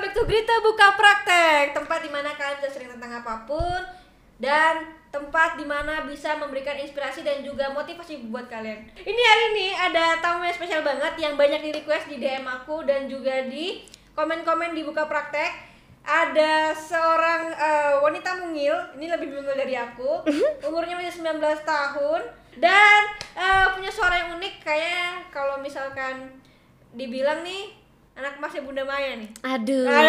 back to Grita Buka Praktek. Tempat di mana kalian bisa sering tentang apa pun Dan tempat di mana bisa memberikan inspirasi dan juga motivasi buat kalian. Ini hari ini ada tamu yang spesial banget Yang banyak di request di DM aku dan juga di komen-komen di Buka Praktek. Ada seorang eh, wanita mungil, ini lebih mungil dari aku, umurnya masih 19 tahun dan eh, punya suara yang unik. Kayak kalau misalkan dibilang nih anak masih Bunda Maya nih. Aduh. Ini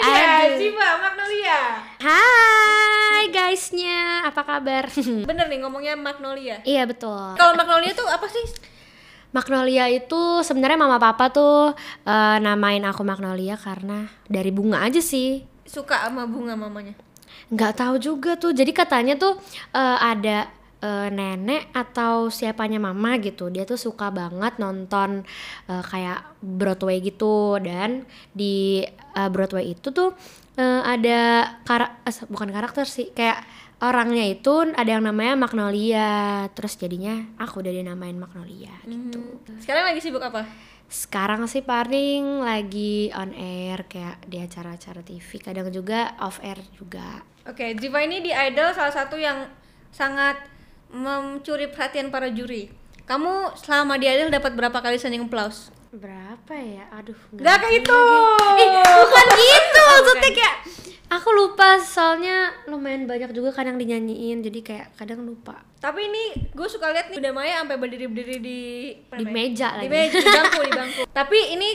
ya, Aduh. Ziva Magnolia. Hai guysnya, apa kabar? Bener nih ngomongnya Magnolia. iya betul. Kalau Magnolia tuh apa sih? Magnolia itu sebenarnya mama papa tuh eh, namain aku Magnolia karena dari bunga aja sih. Suka sama bunga mamanya. Nggak tahu juga tuh. Jadi katanya tuh eh, ada eh, nenek atau siapanya mama gitu. Dia tuh suka banget nonton eh, kayak Broadway gitu dan di eh, Broadway itu tuh eh, ada kara eh, bukan karakter sih kayak orangnya itu ada yang namanya Magnolia. Terus jadinya aku udah dinamain Magnolia gitu. Sekarang lagi sibuk apa? Sekarang sih paling lagi on air kayak di acara-acara TV, kadang juga off air juga. Oke, Ziva ini di Idol salah satu yang sangat mencuri perhatian para juri. Kamu selama di dapat berapa kali standing applause? Berapa ya? Aduh, Gak kayak itu. Ih, bukan gitu maksudnya kayak aku lupa soalnya lumayan banyak juga kadang dinyanyiin jadi kayak kadang lupa Tapi ini gue suka lihat nih Bunda Maya sampai berdiri-berdiri di apa di namanya? meja di lagi meja, di bangku, di bangku. Tapi ini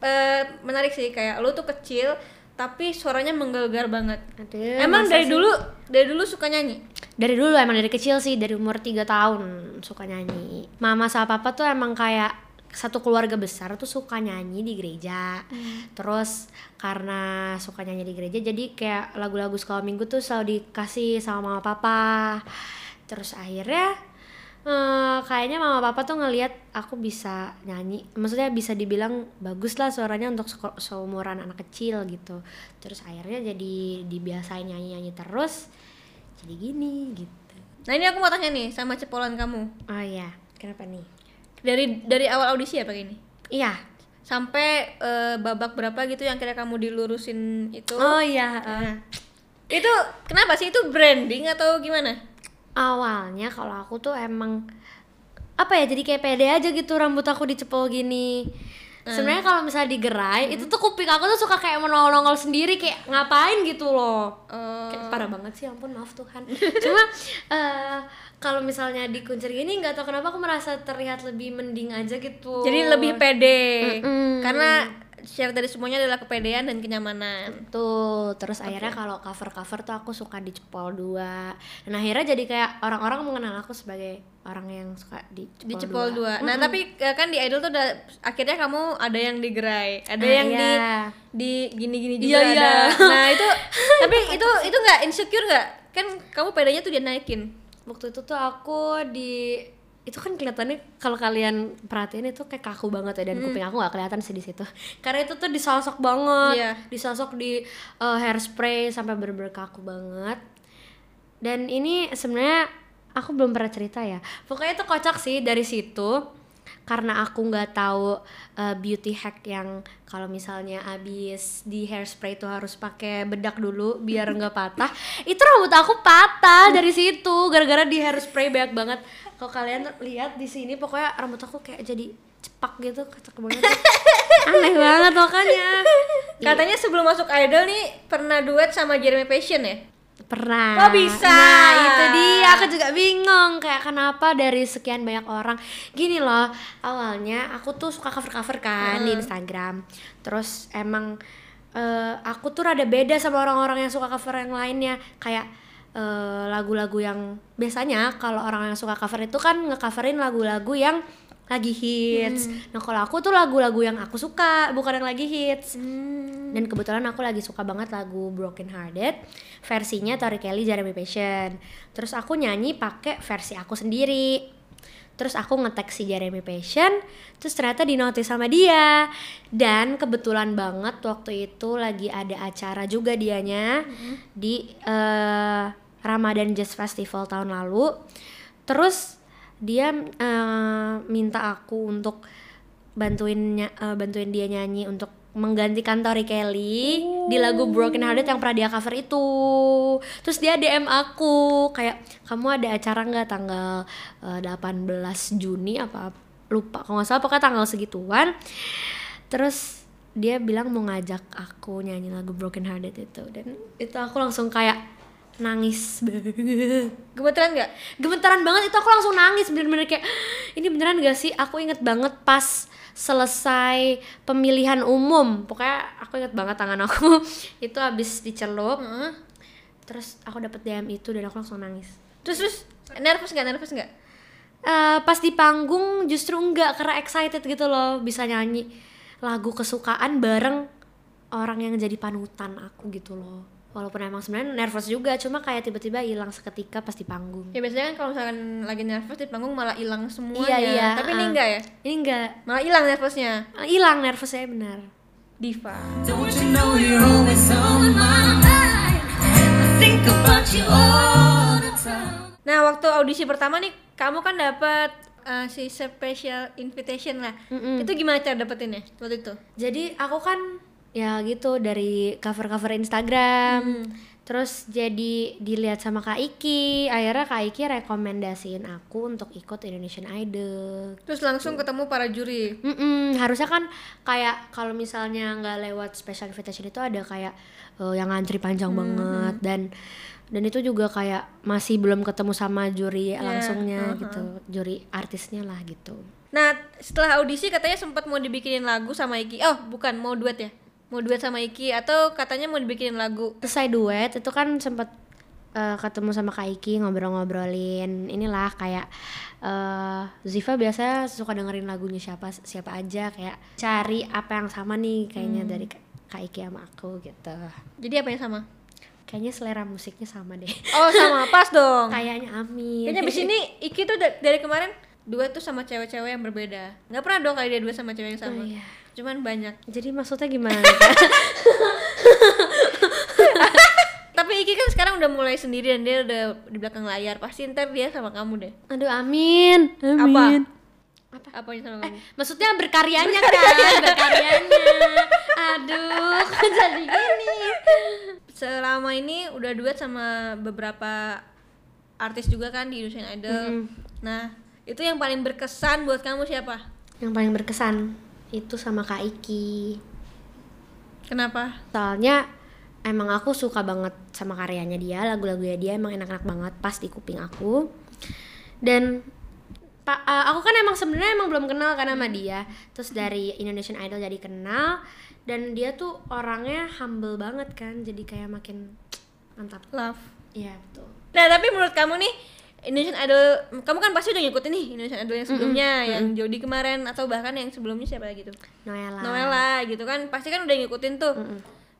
eh, menarik sih kayak lu tuh kecil tapi suaranya menggelegar banget. Aduh, Emang dari sih? dulu dari dulu suka nyanyi? dari dulu emang dari kecil sih dari umur 3 tahun suka nyanyi mama sama papa tuh emang kayak satu keluarga besar tuh suka nyanyi di gereja terus karena suka nyanyi di gereja jadi kayak lagu-lagu sekolah minggu tuh selalu dikasih sama mama papa terus akhirnya eh, kayaknya mama papa tuh ngelihat aku bisa nyanyi. Maksudnya bisa dibilang bagus lah suaranya untuk seumuran anak kecil gitu. Terus akhirnya jadi dibiasain nyanyi-nyanyi terus jadi gini gitu. Nah ini aku mau tanya nih sama cepolan kamu. Oh ya kenapa nih? Dari dari awal audisi ya pakai ini iya. Sampai eh, babak berapa gitu yang kira kamu dilurusin itu? oh iya Nah, itu kenapa sih? Itu branding atau gimana? Awalnya kalau aku tuh emang apa ya jadi kayak pede aja gitu rambut aku dicepol gini sebenarnya kalau misalnya digerai itu tuh kuping aku tuh suka kayak menongol-nongol sendiri kayak ngapain gitu loh Eh, Kayak parah banget sih, ampun maaf Tuhan. Cuma eh, kalau misalnya dikuncir gini nggak tahu kenapa aku merasa terlihat lebih mending aja gitu. jadi lebih pede Mm-mm. karena share dari semuanya adalah kepedean dan kenyamanan. tuh. Terus akhirnya kalau cover-cover tuh aku suka dicepol dua. Dan akhirnya jadi kayak orang-orang mengenal aku sebagai orang yang suka dicepol, di cepol dua. dua. Nah, tapi eh, kan di idol tuh udah akhirnya kamu ada yang digerai, ada Ah, yang di iya. di gini-gini Iya, juga iya. ada. Nah, itu tapi itu itu nggak insecure nggak? Kan kamu pedenya tuh dia naikin. Waktu itu tuh aku di itu kan kelihatannya kalau kalian perhatiin itu kayak kaku banget ya dan kuping aku nggak kelihatan sih di situ. Karena itu tuh disosok banget Iya. disosok di uh, hairspray sampai bener-bener kaku banget. Dan ini sebenarnya aku belum pernah cerita ya. Pokoknya itu kocak sih dari situ karena aku nggak tahu uh, beauty hack yang kalau misalnya abis di hairspray itu harus pakai bedak dulu biar nggak patah. Itu rambut aku patah dari situ gara-gara di hairspray banyak banget kalau kalian lihat di sini pokoknya rambut aku kayak jadi cepak gitu kacak banget. Aneh banget makanya Katanya sebelum masuk idol nih pernah duet sama Jeremy Passion ya? pernah. Kok bisa? nah itu dia. Aku juga bingung kayak kenapa dari sekian banyak orang. Gini loh awalnya aku tuh suka cover cover kan di Instagram. Terus emang eh, aku tuh rada beda sama orang-orang yang suka cover yang lainnya. Kayak eh, lagu-lagu yang biasanya kalau orang yang suka cover itu kan ngecoverin lagu-lagu yang lagi hits. Nah kalau aku tuh lagu-lagu yang aku suka bukan yang lagi hits. Dan kebetulan aku lagi suka banget lagu Broken Hearted versinya Tori Kelly Jeremy Passion. Terus aku nyanyi pakai versi aku sendiri. Terus aku ngetek si Jeremy Passion, terus ternyata dinotis sama dia. Dan kebetulan banget waktu itu lagi ada acara juga dianya di eh, Ramadan Jazz Festival tahun lalu. Terus dia eh, minta aku untuk bantuin eh, bantuin dia nyanyi untuk menggantikan Tori Kelly di lagu Broken Hearted yang pernah dia cover itu. Terus dia DM aku kayak kamu ada acara nggak tanggal eh, 18 Juni apa lupa kalau nggak salah pokoknya tanggal segituan. Terus dia bilang mau ngajak aku nyanyi lagu Broken Hearted itu dan itu aku langsung kayak nangis Gemeteran nggak? gemetaran banget itu aku langsung nangis bener-bener kayak ini beneran gak sih aku inget banget pas selesai pemilihan umum pokoknya aku inget banget tangan aku itu habis dicelup Heeh. terus aku dapet DM itu dan aku langsung nangis Terus terus nervous nggak? Nervous nggak? Eh, pas di panggung justru enggak karena excited gitu loh bisa nyanyi lagu kesukaan bareng orang yang jadi panutan aku gitu loh walaupun emang sebenarnya nervous juga cuma kayak tiba-tiba hilang seketika pas di panggung Ya biasanya kan kalau misalkan lagi nervous di panggung malah hilang semuanya. Iya, iya, Tapi ini uh-uh. enggak ya? ini enggak Malah hilang nervousnya. Eh, hilang nervousnya benar Diva. Don't you know you're always on my mind? I think about you all the time. Nah, waktu audisi pertama nih, kamu kan dapat uh, si special invitation lah. Mm-mm. Itu gimana cara dapetinnya waktu itu? Jadi aku kan ya gitu dari cover-cover Instagram. Terus jadi dilihat sama Kak Iki. Akhirnya Kak Iki rekomendasiin aku untuk ikut Indonesian Idol. Terus langsung ketemu para juri. Mm-mm, harusnya kan kayak kalau misalnya nggak lewat special invitation itu ada kayak eh, yang ngantri panjang banget dan dan itu juga kayak masih belum ketemu sama juri langsungnya gitu, juri artisnya lah gitu. Nah, setelah audisi katanya sempat mau dibikinin lagu sama Iki. Oh, bukan, mau duet ya? Mau duet sama Iki atau katanya mau dibikinin lagu. selesai duet itu kan sempet eh, ketemu sama Kak Iki ngobrol-ngobrolin inilah kayak eh Ziva biasa suka dengerin lagunya siapa siapa aja kayak cari apa yang sama nih kayaknya dari Kak Iki sama aku gitu Jadi apa yang sama? kayaknya selera musiknya sama deh Oh, sama. Pas dong. kayaknya amin Kayaknya abis ini Iki tuh da- dari kemarin duet tuh sama cewek-cewek yang berbeda. Nggak pernah dong kali dia duet sama cewek yang sama. Oh, iya. Cuman banyak. jadi maksudnya gimana? Tapi Iki kan sekarang udah mulai sendiri dan dia udah di belakang layar. Pasti ntar dia sama kamu deh. aduh amin Apa? amin Apa yang sama kamu? maksudnya berkaryanya kan berkaryanya aduh kok jadi gini Selama ini udah duet sama beberapa artis juga kan di Indonesian Idol. Mm. Nah, itu yang paling berkesan buat kamu siapa? yang paling berkesan itu sama Kak Iki. Kenapa? soalnya emang aku suka banget sama karyanya dia lagu-lagunya dia emang enak-enak banget pas di kuping aku. Dan pa- uh, aku kan emang sebenarnya emang belum kenal kan sama dia. Terus dari Indonesian Idol jadi kenal. Dan dia tuh orangnya humble banget kan jadi kayak makin mantap. Love. iya betul. Nah, tapi menurut kamu nih Indonesian Idol, kamu kan pasti udah ngikutin nih Indonesian Idol yang sebelumnya, yang Jody kemarin atau bahkan yang sebelumnya siapa lagi tuh? Noella Noella gitu kan, pasti kan udah ngikutin tuh.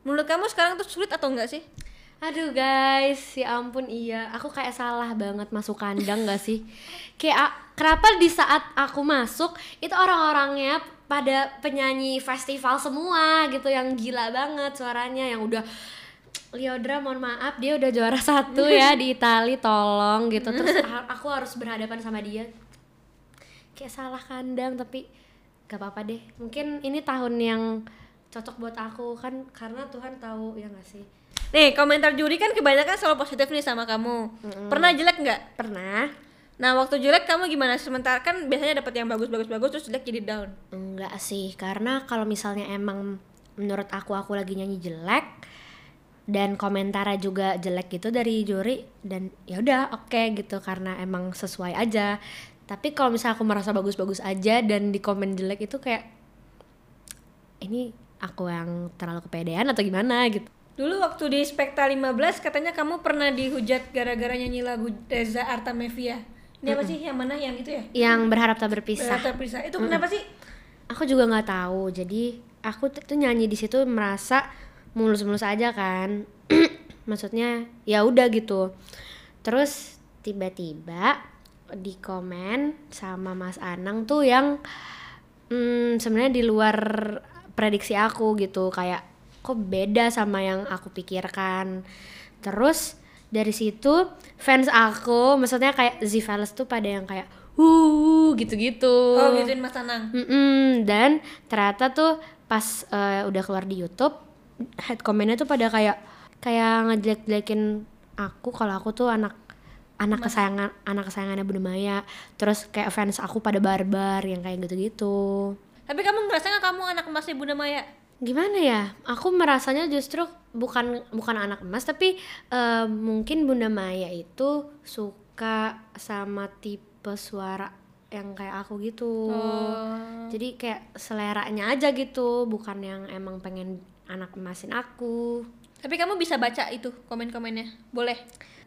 Menurut kamu sekarang tuh sulit atau enggak sih? Aduh guys, ya ampun iya, aku kayak salah banget masuk kandang gak sih? Kayak a- kenapa di saat aku masuk itu orang-orangnya pada penyanyi festival semua gitu yang gila banget suaranya yang udah Liodra mohon maaf dia udah juara satu ya di Itali tolong gitu terus a- aku harus berhadapan sama dia kayak salah kandang tapi gak apa-apa deh mungkin ini tahun yang cocok buat aku kan karena Tuhan tahu ya gak sih Nih, komentar juri kan kebanyakan selalu positif nih sama kamu. Pernah jelek nggak? pernah Nah, waktu jelek kamu gimana? Sementara kan biasanya dapat yang bagus-bagus-bagus terus jelek jadi down. Enggak sih, karena kalau misalnya emang menurut aku aku lagi nyanyi jelek dan komentarnya juga jelek gitu dari juri dan ya udah oke gitu karena emang sesuai aja. Tapi kalau misalnya aku merasa bagus-bagus aja dan di komen jelek itu kayak ini aku yang terlalu kepedean atau gimana gitu. Dulu waktu di Spekta 15 katanya kamu pernah dihujat gara-gara nyanyi lagu Reza Artamevia. Ini apa sih? Yang mana? Yang itu ya? Yang berharap tak berpisah. Berarti Prisa. Itu kenapa sih? aku juga nggak tahu jadi aku tuh nyanyi di situ merasa mulus-mulus aja kan. Maksudnya ya udah gitu. Terus tiba-tiba di komen sama Mas Anang tuh yang hmm, sebenarnya di luar prediksi aku gitu. Kayak kok beda sama yang aku pikirkan. Terus dari situ fans aku maksudnya kayak Zivales tuh pada yang kayak uh gitu-gitu. Oh, gituin Mas Anang. Mm-mm, dan ternyata tuh pas eh, udah keluar di YouTube head commentnya tuh pada kayak kayak ngejelek-jelekin aku kalau aku tuh anak anak kesayangan anak kesayangannya Bunda Maya. Terus kayak fans aku pada barbar yang kayak gitu-gitu. Tapi kamu ngerasa nggak kamu anak emasnya Bunda Maya? gimana ya? Aku merasanya justru bukan bukan anak emas tapi eh, mungkin Bunda Maya itu suka sama tipe suara yang kayak aku gitu. Oh. jadi kayak seleranya aja gitu bukan yang emang pengen anak emasin aku Tapi kamu bisa baca itu komen-komennya? Boleh.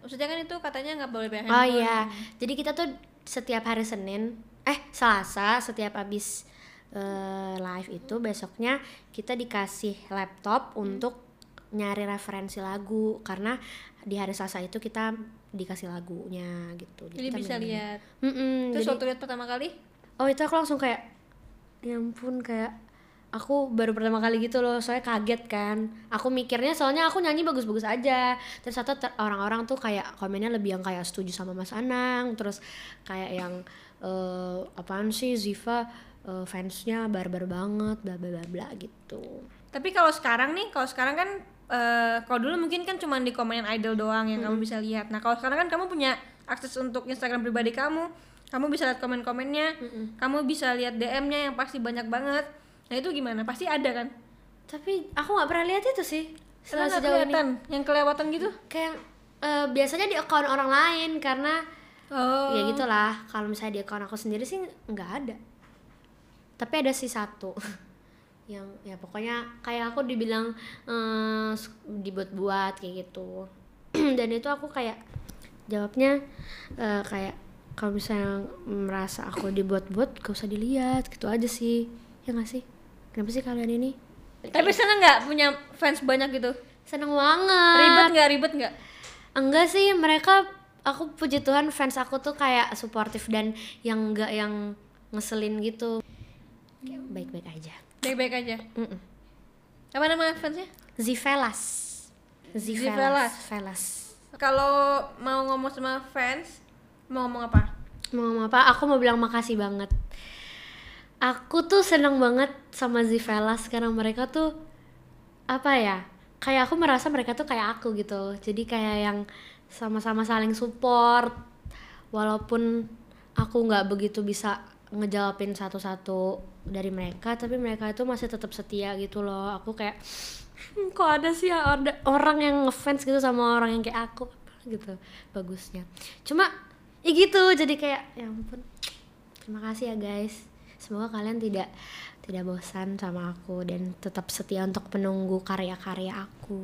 Maksudnya kan itu katanya nggak boleh pegang oh iya jadi kita tuh setiap hari Senin eh Selasa setiap habis eh, live itu besoknya kita dikasih laptop untuk nyari referensi lagu karena di hari Selasa itu kita dikasih lagunya gitu Jadi kita bisa lihat. Mm-mm, Terus jadi- waktu lihat pertama kali? oh itu aku langsung kayak ya ampun kayak aku baru pertama kali gitu loh soalnya kaget kan aku mikirnya soalnya aku nyanyi bagus-bagus aja terus ter- orang-orang tuh kayak komennya lebih yang kayak setuju sama Mas Anang terus kayak yang eh, apaan sih Ziva eh, fansnya barbar banget bla bla bla bla gitu Tapi kalau sekarang nih, kalau sekarang kan eh, kalau dulu mungkin kan cuma di komenin idol doang yang kamu bisa lihat. Nah, kalau sekarang kan kamu punya akses untuk Instagram pribadi kamu. Kamu bisa lihat komen-komennya, kamu bisa lihat DM-nya yang pasti banyak banget. Nah, itu gimana? Pasti ada kan? tapi aku nggak pernah lihat itu sih Karena sejauh ini kelihatan, yang kelewatan gitu. kayak eh, biasanya di akun orang lain karena Oh. ya gitulah kalau misalnya di akun aku sendiri sih nggak ada tapi ada sih satu yang ya pokoknya kayak aku dibilang s- dibuat-buat kayak gitu dan itu aku kayak jawabnya eh, kayak kalau misalnya merasa aku dibuat-buat gak usah dilihat gitu aja sih ya nggak sih kenapa sih kalian ini Tapi seneng nggak punya fans banyak gitu? seneng banget Ribet nggak? Ribet nggak? enggak sih mereka aku puji Tuhan fans aku tuh kayak suportif dan yang enggak yang ngeselin gitu baik-baik aja Baik-baik aja. Mm-mm. Apa nama fansnya? Zivelas Zivelas. Zivelas Velas Kalau mau ngomong sama fans, mau ngomong apa? mau ngomong apa aku mau bilang makasih banget aku tuh seneng banget sama Zivelas karena mereka tuh apa ya kayak aku merasa mereka tuh kayak aku gitu. Jadi kayak yang sama-sama saling support. Walaupun aku nggak begitu bisa ngejawabin satu-satu dari mereka tapi mereka itu masih tetap setia gitu loh. Aku kayak "Hmm, kok ada sih ya orang yang ngefans gitu sama orang yang kayak aku gitu. Bagusnya. Cuma ya gitu. Jadi kayak ya ampun. Terima kasih ya guys semoga kalian tidak tidak bosan sama aku dan tetap setia untuk menunggu karya-karya aku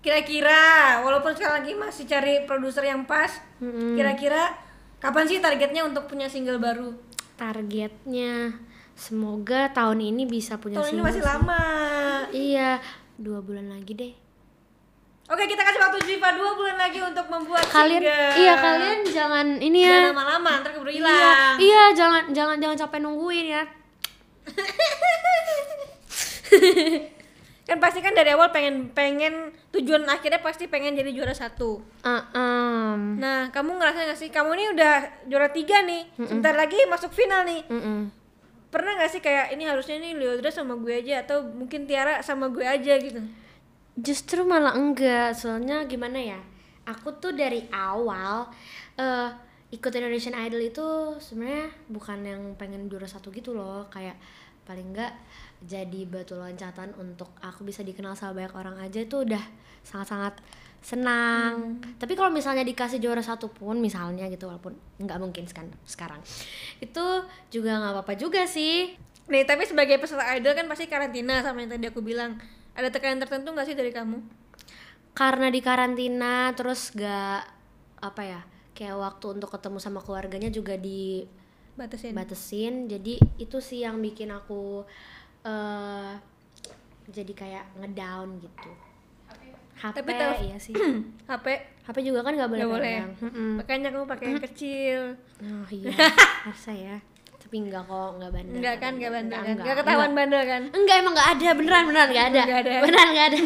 Kira-kira, walaupun sekarang lagi masih cari produser yang pas, Mm-mm. kira-kira kapan sih targetnya untuk punya single baru? targetnya semoga tahun ini bisa punya Tahun ini single masih sih. lama. iya dua bulan lagi deh Oke, kita kasih waktu Ziva dua bulan lagi untuk membuat kalian single. iya kalian jangan ini Jangan ya lama-lama, ntar keburu iya, hilang. iya jangan jangan jangan capek nungguin ya Kan pasti kan dari awal pengen pengen tujuan akhirnya pasti pengen jadi juara satu. Ah, em. Nah, kamu ngerasa gak sih kamu ini udah juara tiga nih, sebentar lagi masuk final nih. Mm-mm. Pernah gak sih kayak ini harusnya nih Leodra sama gue aja atau mungkin Tiara sama gue aja gitu? Justru malah enggak, soalnya gimana ya? Aku tuh dari awal eh ikut Indonesian Idol itu sebenarnya bukan yang pengen juara satu gitu loh, kayak paling enggak jadi batu loncatan untuk aku bisa dikenal sama banyak orang aja itu udah sangat-sangat senang. Tapi kalau misalnya dikasih juara satu pun misalnya gitu walaupun nggak mungkin kan sekarang. Itu juga nggak apa-apa juga sih. Nih, tapi sebagai peserta idol kan pasti karantina sama yang tadi aku bilang. Ada tekanan tertentu gak sih dari kamu? karena di karantina terus gak apa ya kayak waktu untuk ketemu sama keluarganya juga Batasin. dibatesin jadi itu sih yang bikin aku eh jadi kayak ngedown gitu HP Tapi tau- iya sih HP HP juga kan nggak boleh Nggak boleh. pegang. Mm-mm. makanya kamu pakai yang kecil. oh iya harusnya ya tapi enggak kok nggak bandel Enggak kan, enggak bandel kan? enggak, Enggak ketahuan bandel kan? Enggak emang enggak ada beneran beneran enggak ada. Beneran enggak ada.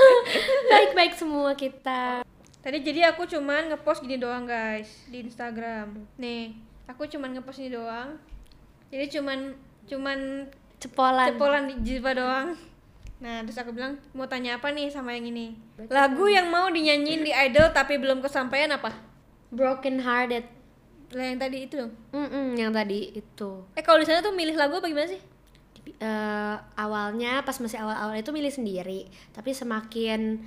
Baik-baik semua kita. Tadi jadi aku cuman ngepost gini doang guys di Instagram. Nih, aku cuman ngepost ini doang. Jadi cuman cuman cepolan cepolan di Ziva doang nah terus aku bilang mau tanya apa nih sama yang ini lagu yang mau dinyanyiin di idol tapi belum kesampaian apa broken hearted lah yang tadi itu dong? Mm-mm, yang tadi itu. Eh kalau di sana tuh milih lagu apa gimana sih? Eh, awalnya pas masih awal-awal itu milih sendiri. Tapi semakin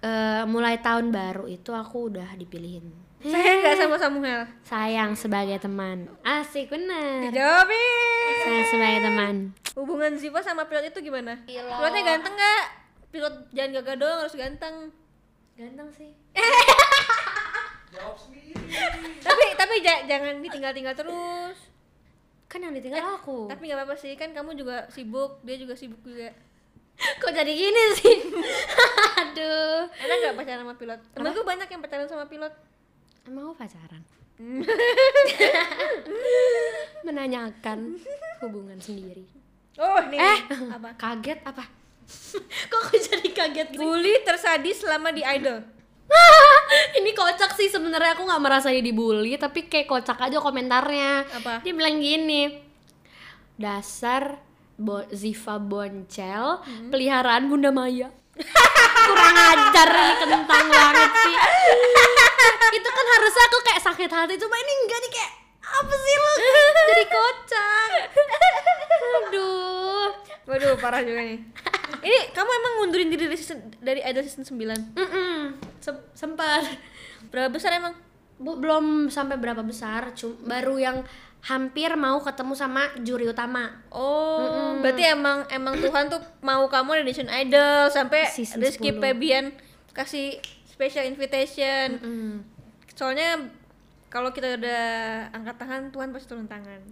eh, mulai tahun baru itu aku udah dipilihin. Saya nggak sama Samuel? Sayang sebagai teman. Asik bener. Dijawabin. Sayang sebagai teman. Hubungan Ziva sama pilot itu gimana? Pilot. pilotnya ganteng nggak? Pilot jangan gagah doang harus ganteng. Ganteng sih tapi tapi ja- jangan ditinggal-tinggal terus. Kan yang ditinggal aku. tapi nggak apa-apa sih kan kamu juga sibuk dia juga sibuk juga. Kok jadi gini sih? Aduh. Enak nggak pacaran sama pilot? Temenku banyak yang pacaran sama pilot. Emang pacaran? Menanyakan hubungan sendiri. Oh nih. Eh apa? kaget apa? Kok aku jadi kaget gitu bully tersadis selama di idol ini kocak sih sebenarnya aku nggak merasa dibully tapi kayak kocak aja komentarnya. Apa? dia bilang gini dasar Bo Ziva Boncel peliharaan Bunda Maya. Kurang ajar ini kentang banget sih. Itu kan harusnya aku kayak sakit hati cuma ini enggak nih kayak apa sih lu? Jadi kocak. Aduh. Waduh parah juga nih ini kamu emang ngundurin diri dari, season- dari idol season 9 Mm-mm. Sem- sempat. Berapa besar emang? Bu- belum sampai berapa besar cum baru yang hampir mau ketemu sama juri utama. Oh berarti emang emang Tuhan tuh mau kamu di Nation Idol sampai Season Rizky 10. Febian kasih special invitation. Mm. soalnya kalau kita udah angkat tangan Tuhan pasti turun tangan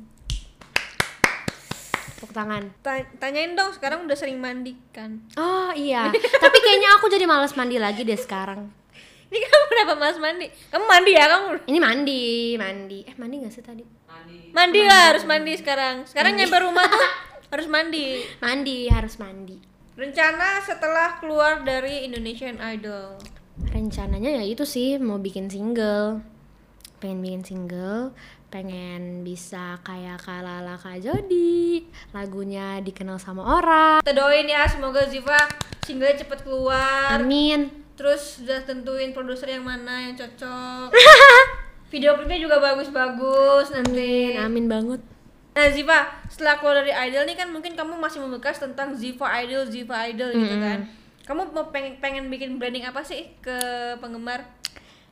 tepuk tangan. Ta- tanyain dong sekarang udah sering mandi kan? Oh iya. Tapi kayaknya aku jadi males mandi lagi deh sekarang. Ini kamu kenapa malas mandi? Kamu mandi ya kamu? Ini mandi mandi. Eh mandi gak sih tadi? Mandi. Lah harus mandi sekarang. Sekarang nyampe rumah tuh harus mandi. Mandi harus mandi. Rencana setelah keluar dari Indonesian Idol. Rencananya ya itu sih mau bikin single. Pengen bikin single pengen bisa kayak Kalala Kak Jody lagunya dikenal sama orang. Kita doain ya semoga Ziva singlenya cepet keluar. Amin. Terus udah tentuin produser yang mana yang cocok. Video klipnya juga bagus-bagus nanti. Amin banget. Nah Ziva setelah keluar dari Idol nih kan mungkin kamu masih membekas tentang Ziva Idol Ziva Idol gitu kan. Kamu mau pengen pengen bikin branding apa sih ke penggemar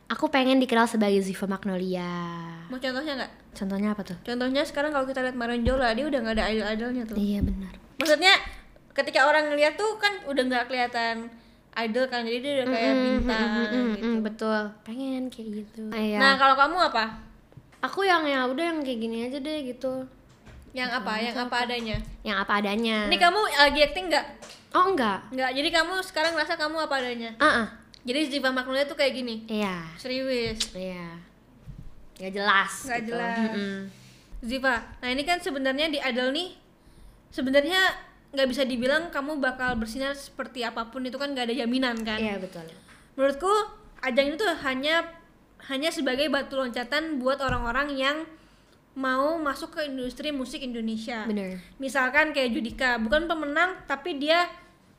aku pengen dikenal sebagai Ziva Magnolia. Mau contohnya nggak? Contohnya apa tuh? Contohnya sekarang kalau kita lihat Marenjola dia udah nggak ada idol-idolnya tuh. Iya benar. Maksudnya ketika orang ngeliat tuh kan udah nggak kelihatan idol kan jadi dia udah kayak bintang gitu. Mm, betul. Pengen kayak gitu. Iya. Nah kalau kamu apa? Aku yang ya udah yang kayak gini aja deh gitu. Yang apa? yang apa adanya? Yang apa adanya. Ini kamu lagi acting nggak? Oh enggak. Nggak jadi kamu sekarang ngerasa kamu apa adanya? Ah ah. Jadi Ziva Magnolia tuh kayak gini iya serius iya nggak jelas nggak gitu. jelas Mm-mm. Ziva nah ini kan sebenarnya di idol nih sebenarnya nggak bisa dibilang kamu bakal bersinar seperti apa pun itu kan nggak ada jaminan kan iya betul menurutku ajang itu hanya hanya sebagai batu loncatan buat orang-orang yang mau masuk ke industri musik Indonesia. bener Misalkan kayak Judika, bukan pemenang tapi dia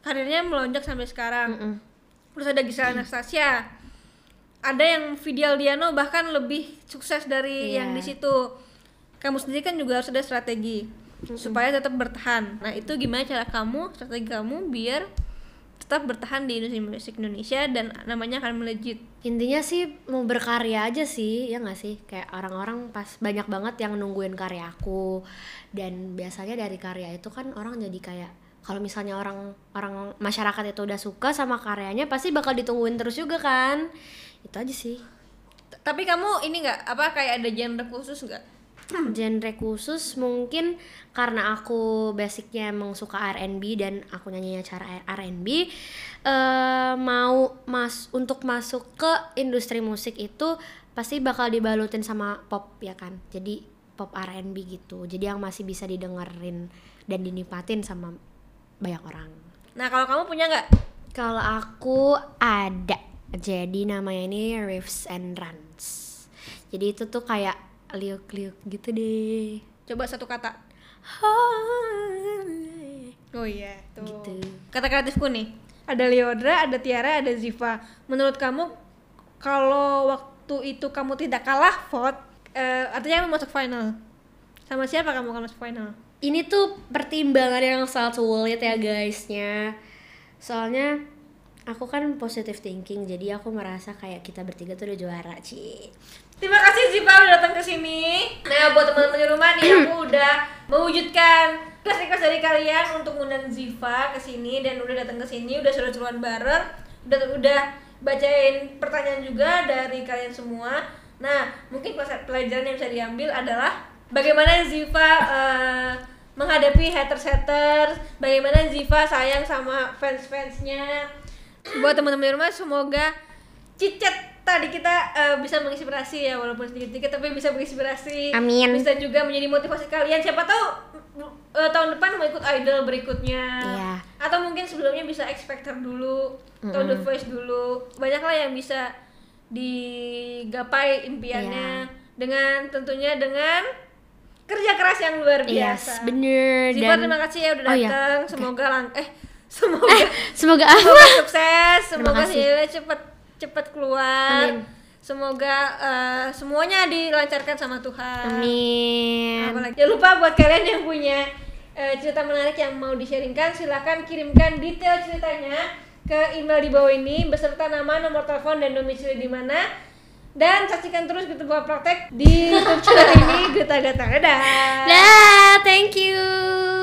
karirnya melonjak sampai sekarang. Mm-mm. Terus ada Gisela Anastasia. Ada yang Vidial Diano bahkan lebih sukses dari Iya. yang di situ. Kamu sendiri kan juga harus ada strategi supaya tetap bertahan. Nah, itu gimana cara kamu, strategi kamu biar tetap bertahan di industri musik Indonesia dan namanya akan melejit. intinya sih mau berkarya aja sih ya nggak sih kayak orang-orang pas banyak banget yang nungguin karya aku dan biasanya dari karya itu kan orang jadi kayak kalau misalnya orang orang masyarakat itu udah suka sama karyanya pasti bakal ditungguin terus juga kan. Itu aja sih. T- Tapi kamu ini nggak apa kayak ada genre khusus nggak? genre khusus mungkin karena aku basicnya emang suka R&B dan aku nyanyinya cara R&B eh mau mas untuk masuk ke industri musik itu pasti bakal dibalutin sama pop ya kan? Jadi pop R&B gitu. Jadi yang masih bisa didengerin dan dinikmatin sama banyak orang Nah, kalau kamu punya nggak? kalau aku ada jadi namanya ini Riffs and Runs jadi itu tuh kayak liuk-liuk gitu deh Coba satu kata. Oh iya, tuh. Gitu. Kata kreatifku nih. Ada Leodra, ada Tiara, ada Ziva. Menurut kamu kalau waktu itu kamu tidak kalah vote, eh, artinya kamu masuk final. Sama siapa kamu akan masuk final? Ini tuh pertimbangan yang sangat sulit ya guysnya soalnya aku kan positive thinking jadi aku merasa kayak kita bertiga tuh udah juara Ci Terima kasih Ziva udah datang ke sini. Nah, buat teman-teman di rumah nih aku udah mewujudkan request dari kalian untuk ngundang Ziva ke sini dan udah datang ke sini, udah seru-seruan bareng, udah udah bacain pertanyaan juga dari kalian semua. Nah, mungkin pelajaran pelajaran yang bisa diambil adalah bagaimana Ziva eh, menghadapi haters-haters, bagaimana Ziva sayang sama fans-fansnya. Buat teman-teman di rumah semoga cicet tadi kita eh, bisa menginspirasi ya walaupun sedikit-sedikit tapi bisa menginspirasi. Amin. bisa juga menjadi motivasi kalian. Siapa tahu eh, tahun depan mau ikut idol berikutnya. Iya. atau mungkin sebelumnya bisa X Factor dulu atau The Voice dulu. Banyak lah yang bisa digapai impiannya. Dengan tentunya dengan kerja keras yang luar biasa. yes bener. Ziva dan terima kasih ya udah Oh iya, datang semoga lang eh semoga semoga semoga sukses. Semoga hasilnya cepat cepat keluar. Amin. semoga eh, semuanya dilancarkan sama Tuhan. Amin. Apalagi jangan lupa buat kalian yang punya eh, cerita menarik yang mau di-sharingkan silahkan kirimkan detail ceritanya ke email di bawah ini beserta nama nomor telepon dan domisili di mana dan saksikan terus gitu Gua praktek di YouTube channel ini. Geta Geta dadah. Dah thank you